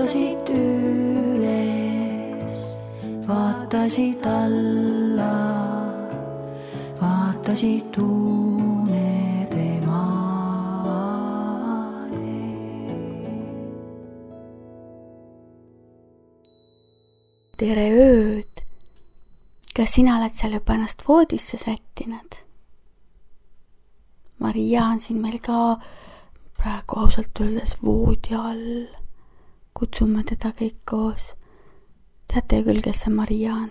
vaatasid üles, vaatasid alla, vaatasid unede maale. tere ööd! Kas sina oled seal juba ennast voodisse sättinud? Maria on siin meil ka praegu ausalt öeldes voodi all. kutsume teda kõik koos. teate ju küll, kes see Maria on?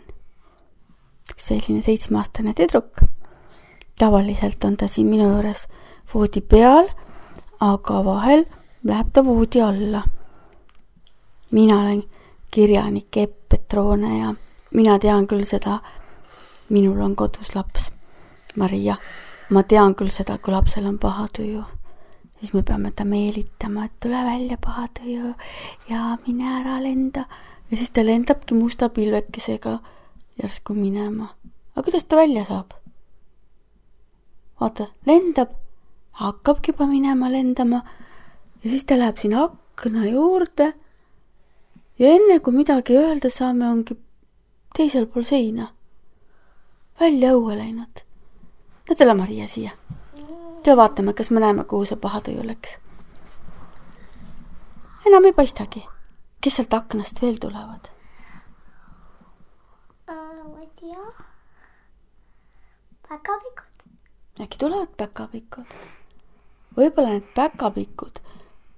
üks selline seitsmeaastane tüdruk. tavaliselt on ta siin minu juures voodi peal, aga vahel läheb ta voodi alla. mina olen kirjanik Epp Petrone ja mina tean küll seda, minul on kodus laps, Maria. ma tean küll seda, kui lapsel on paha tuju, siis me peame ta meelitama, et tule välja, paha tuju ja mine ära lenda. ja siis ta lendabki musta pilvekesega järsku minema. aga kuidas ta välja saab? vaata, lendab, hakkabki juba minema lendama ja siis ta läheb sinna akna juurde ja enne kui midagi öelda saame, ongi teisel pool seina välja õue läinud. no tule, Maria, siia. tule vaatame, kas me näeme, kuhu see pahatuju läks. enam ei paistagi. kes sealt aknast veel tulevad? ma ei tea. päkapikud. äkki tulevad päkapikud? võib-olla need päkapikud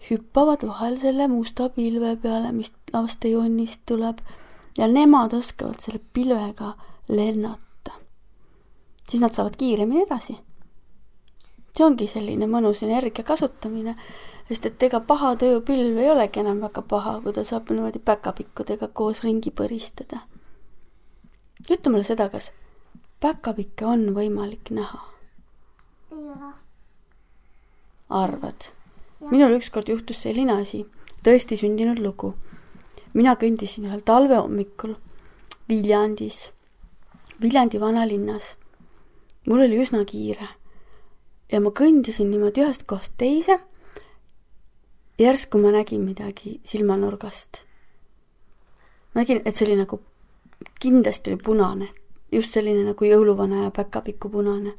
hüppavad vahel selle musta pilve peale, mis lastejonnist tuleb ja nemad oskavad selle pilvega lennata. Siis nad saavad kiiremini edasi. see ongi selline mõnus energia kasutamine, sest et ega paha tööpilv ei olegi enam väga paha, kui ta saab niimoodi päkapikkudega koos ringi põristada. ütle mulle seda, kas päkapikke on võimalik näha? arvad? minul ükskord juhtus selline asi, tõesti sündinud lugu. mina kõndisin ühel talvehommikul Viljandis, Viljandi vanalinnas. Mul oli üsna kiire ja ma kõndisin niimoodi ühest kohast teise. järsku ma nägin midagi silmanurgast. ma nägin, et see oli nagu, kindlasti oli punane, just selline nagu jõuluvana ja päkapiku punane.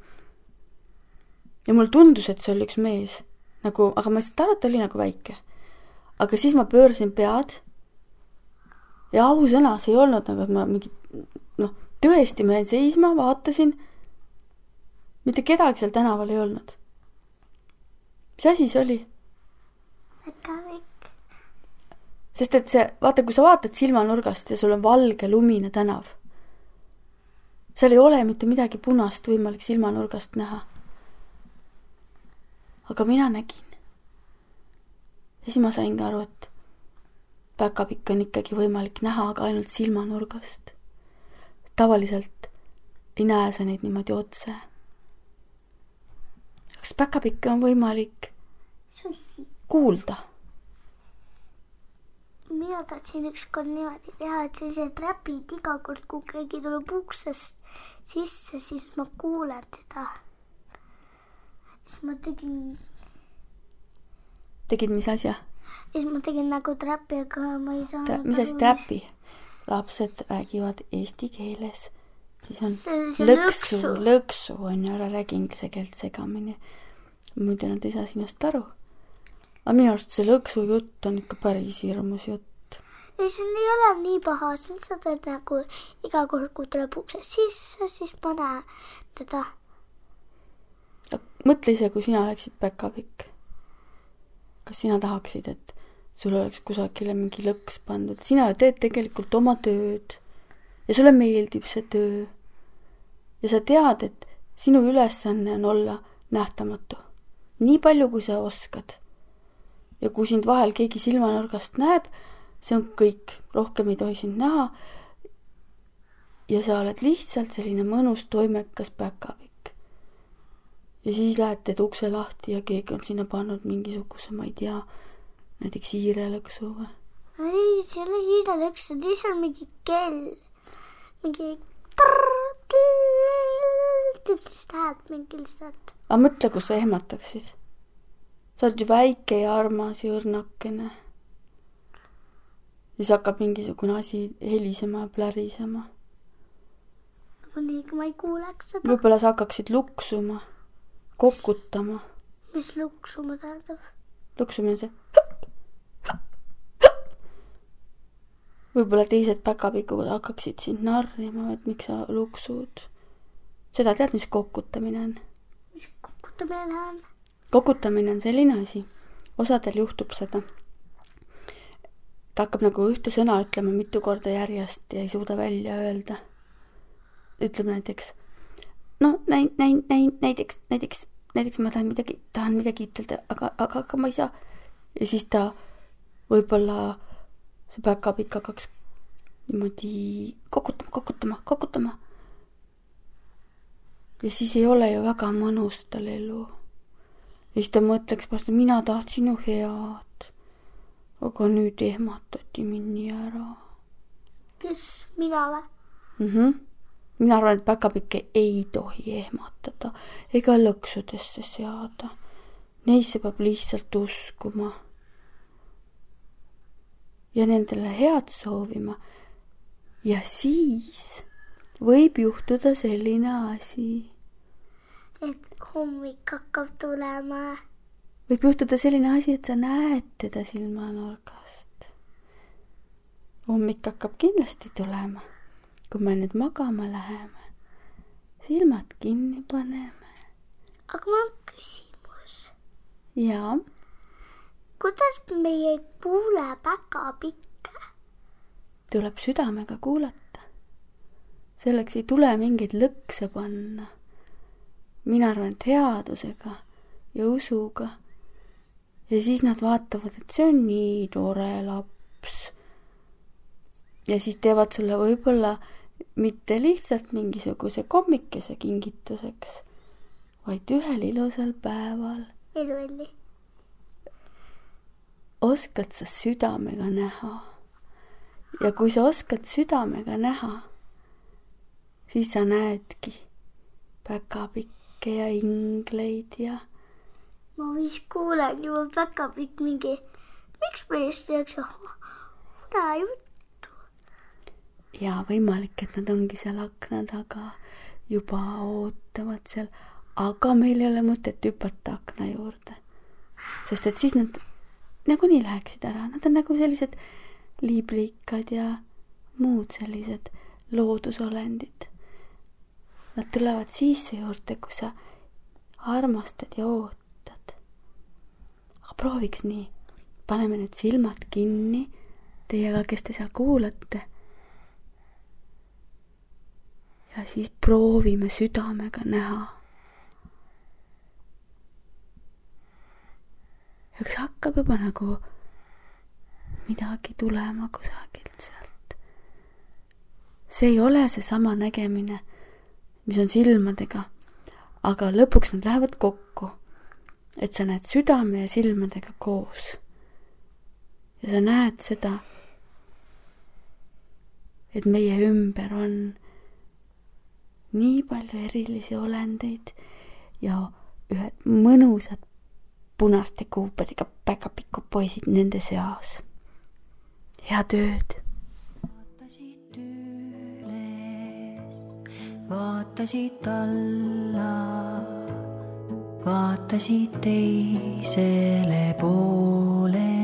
ja mulle tundus, et see oli üks mees nagu, aga ma ei saanud aru, et ta oli nagu väike. aga siis ma pöörasin pead ja ausõna, see ei olnud nagu, et ma mingi noh, tõesti, ma jäin seisma, vaatasin. Mitte kedagi seal tänaval ei olnud. mis asi see oli? päkapikk. sest et see, vaata, kui sa vaatad silmanurgast ja sul on valge lumine tänav, seal ei ole mitte midagi punast võimalik silmanurgast näha aga mina nägin. ja siis ma saingi aru, et päkapikk on ikkagi võimalik näha, aga ainult silmanurgast. tavaliselt ei näe sa neid niimoodi otse. Kas päkapikke on võimalik sussi. kuulda? mina tahtsin ükskord niimoodi teha, et sellised räpid iga kord, kui keegi tuleb uksest sisse, siis ma kuulen teda. siis ma tegin, tegid mis asja? siis ma tegin nagu trappi, aga ma ei saanud mis asi trappi? lapsed räägivad eesti keeles, siis on See- see lõksu, lõksu. lõksu on ju, ära räägi inglise keelt segamini. muidu nad ei saa sinust aru. aga minu arust see lõksu jutt on ikka päris hirmus jutt. ei, see ei ole nii paha, see on seda nagu iga kord, kui tuleb uksest sisse, siis ma näen teda. mõtle ise, kui sina oleksid päkapikk. kas sina tahaksid, et sul oleks kusagile mingi lõks pandud, sina ju teed tegelikult oma tööd. Ja sulle meeldib see töö. ja sa tead, et sinu ülesanne on olla nähtamatu. nii palju, kui sa oskad. ja kui sind vahel keegi silmanurgast näeb, see on kõik, rohkem ei tohi sind näha. ja sa oled lihtsalt selline mõnus toimekas päkapikk. ja siis lähed, teed ukse lahti ja keegi on sinna pannud mingisuguse, ma ei tea, näiteks hiirelõksu või? ei, see ei ole hiirelõks, see on lihtsalt mingi kell. Mingi teeb sellist häält mingi lihtsalt. aga mõtle, kus sa ehmataksid. sa oled ju väike ja armas ja õrnakene. siis hakkab mingisugune asi helisema ja plärisema. mõniga ma ei kuuleks seda. võib-olla sa hakkaksid luksuma, kokutama. mis luksuma tähendab? luksumine on see. Võib-olla teised päkapikud hakkaksid sind narrima, et miks sa luksud. seda tead, mis kokutamine on? mis kokutamine on? kokutamine on selline asi, osadel juhtub seda. ta hakkab nagu ühte sõna ütlema mitu korda järjest ja ei suuda välja öelda. ütleb näiteks, no näin-, näin-, näin-, näiteks, näiteks, näiteks ma tahan midagi, tahan midagi ütelda, aga, aga, aga ma ei saa. ja siis ta võib-olla see päkapikk hakkaks niimoodi kokutama, kokutama, kokutama. ja siis ei ole ju väga mõnus tal elu. ja siis ta mõtleks et mina tahtsin ju head. aga nüüd ehmatati mind nii ära kes, mina või? mm. -hmm. mina arvan, et päkapikke ei tohi ehmatada ega lõksudesse seada. Neisse peab lihtsalt uskuma ja nendele head soovima. ja siis võib juhtuda selline asi. et hommik hakkab tulema. võib juhtuda selline asi, et sa näed teda silmanurgast. hommik hakkab kindlasti tulema, kui me nüüd magama läheme, silmad kinni paneme. aga mul on küsimus. jaa kuidas meie ei kuule päkapikke? tuleb südamega kuulata. selleks ei tule mingeid lõkse panna. mina arvan, et headusega ja usuga. ja siis nad vaatavad, et see on nii tore laps. ja siis teevad sulle võib-olla mitte lihtsalt mingisuguse kommikese kingituseks, vaid ühel ilusal päeval. Elvelli oskad sa südamega näha. ja kui sa oskad südamega näha, siis sa näedki päkapikke ja ingleid ja. ma vist kuulen juba päkapikk mingi, miks meist tehakse unejuttu. ja võimalik, et nad ongi seal akna taga, juba ootavad seal, aga meil ei ole mõtet hüpata akna juurde. sest et siis nad nagunii läheksid ära, nad on nagu sellised liiblikad ja muud sellised loodusolendid. Nad tulevad siis su juurde, kui sa armastad ja ootad. aga prooviks nii, paneme nüüd silmad kinni, teiega, kes te seal kuulate. ja siis proovime südamega näha ja kas hakkab juba nagu midagi tulema kusagilt sealt. see ei ole seesama nägemine, mis on silmadega, aga lõpuks nad lähevad kokku. et sa näed südame ja silmadega koos. ja sa näed seda, et meie ümber on nii palju erilisi olendeid ja ühed mõnusad punaste kuupadega päkapikud poisid nende seas. head ööd. vaatasid üles, vaatasid alla, vaatasid teisele poole,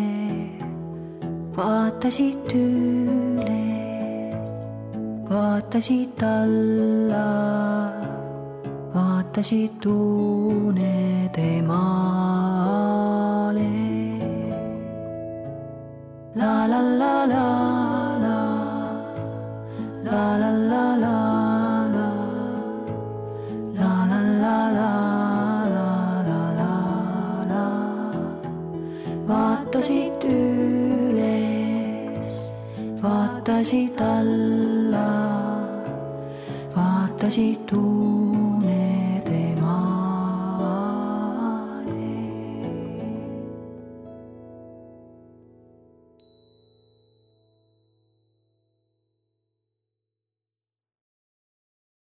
vaatasid üles, vaatasid alla vaatasid unede maale. la la la la la la la la la la la la la la la la la la vaatasid üles, vaatasid alla, vaatasid tuule.